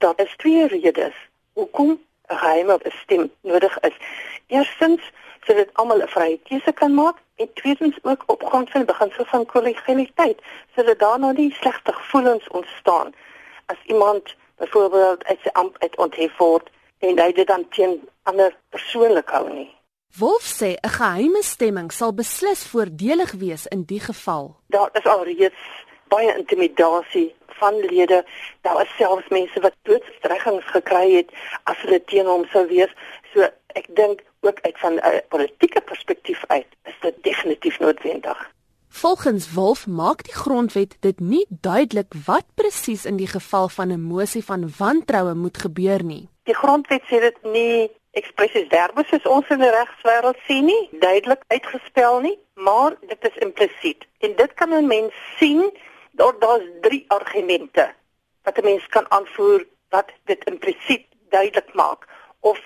Daar is twee redes hoekom 'n geheime stem nodig is. Eerstens sodat almal 'n vrye keuse kan maak en tweedens ook op grond van beginsel van kollegialiteit sodat daar nou nie slegte gevoelens ontstaan as iemand byvoorbeeld uit sy ampt uit onthef word en hy dit dan teen ander persoonlik hou nie. Wolf sê 'n geheime stemming sal beslis voordelig wees in die geval. Daar is alreeds baie intimidasie van lede. Daar is selfs mense wat doodstreggings gekry het as hulle teen hom sou wees. So ek dink ook uit van 'n politieke perspektief uit is dit definitief noodwendig. Volgens Wolf maak die grondwet dit nie duidelik wat presies in die geval van 'n mosie van wantroue moet gebeur nie. Die grondwet sê dit nie ekspressies verbus soos ons in die regswêreld sien nie, duidelik uitgespel nie, maar dit is implisiet. En dit kan 'n mens sien daar daar's drie argumente wat 'n mens kan aanvoer wat dit implisiet duidelik maak of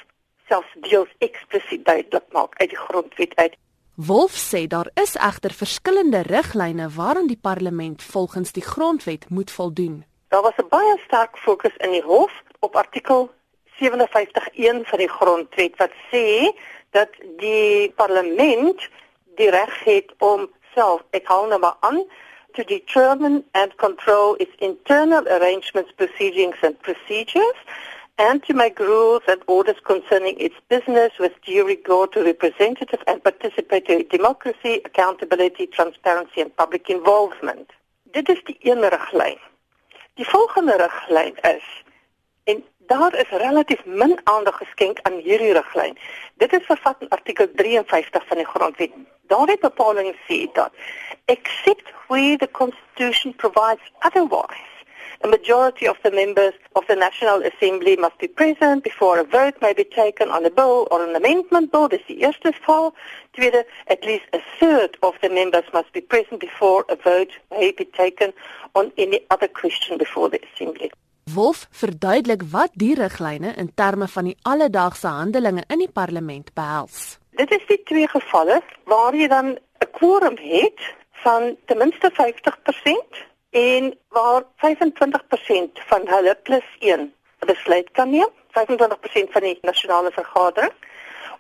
selfs deels eksplisiet duidelik maak uit die grondwet uit. Wolf sê daar is egter verskillende riglyne waaraan die parlement volgens die grondwet moet voldoen. Daar was 'n baie sterk fokus in die hof op artikel 57.1 van die grondwet wat sê dat die parlement die reg het om self, ek hou nou maar aan, to determine and control its internal arrangements, proceedings and procedures and to make rules and orders concerning its business with due regard to representative and participatory democracy, accountability, transparency and public involvement. Dit is die een riglyn. Die volgende riglyn is en daar is relatief min aandag geskenk aan hierdie riglyn. Dit is vervat in artikel 53 van die grondwet. Daar het bepaling sê dat except where the constitution provides otherwise A majority of the members of the National Assembly must be present before a vote may be taken on a bill or an amendment bill. Dis die eerste geval. Tweede, at least a third of the members must be present before a vote may be taken on any other question before the Assembly. Wolf verduidelik wat die riglyne in terme van die alledaagse handelinge in die parlement behels. Dit is die twee gevalle waar jy dan 'n quorum het van ten minste 50% en waar 25% van hulle plus 1 'n besluit kan neem, 25% van die nasionale vergadering.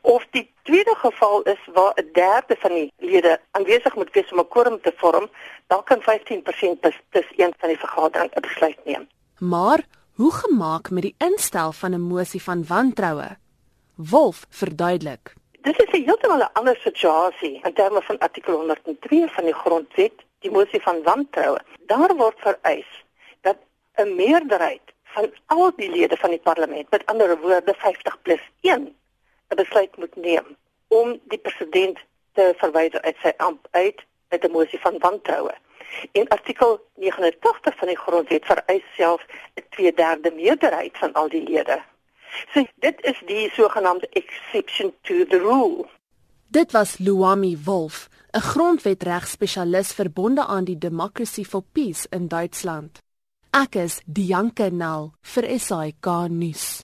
Of die tweede geval is waar 'n derde van die lede aanwesig moet wees om 'n quorum te vorm, dan kan 15% plus, plus 1 van die vergadering 'n besluit neem. Maar hoe gemaak met die instel van 'n mosie van wantroue? Wolf verduidelik. Dit is 'n heeltemal 'n ander situasie in terme van artikel 103 van die grondwet die mosie van wantroue. Daar word vereis dat 'n meerderheid van al die lede van die parlement, met ander woorde 50 plus 1, 'n besluit moet neem om die president te verwyder uit sy ampt uit met 'n mosie van wantroue. In artikel 89 van die grondwet vereis self 'n 2/3 meerderheid van al die lede. So dit is die sogenaamde exception to the rule. Dit was Luami Wolf, 'n grondwetregspesialis verbonde aan die Democracy for Peace in Duitsland. Ek is Dianke Nel vir SAK nuus.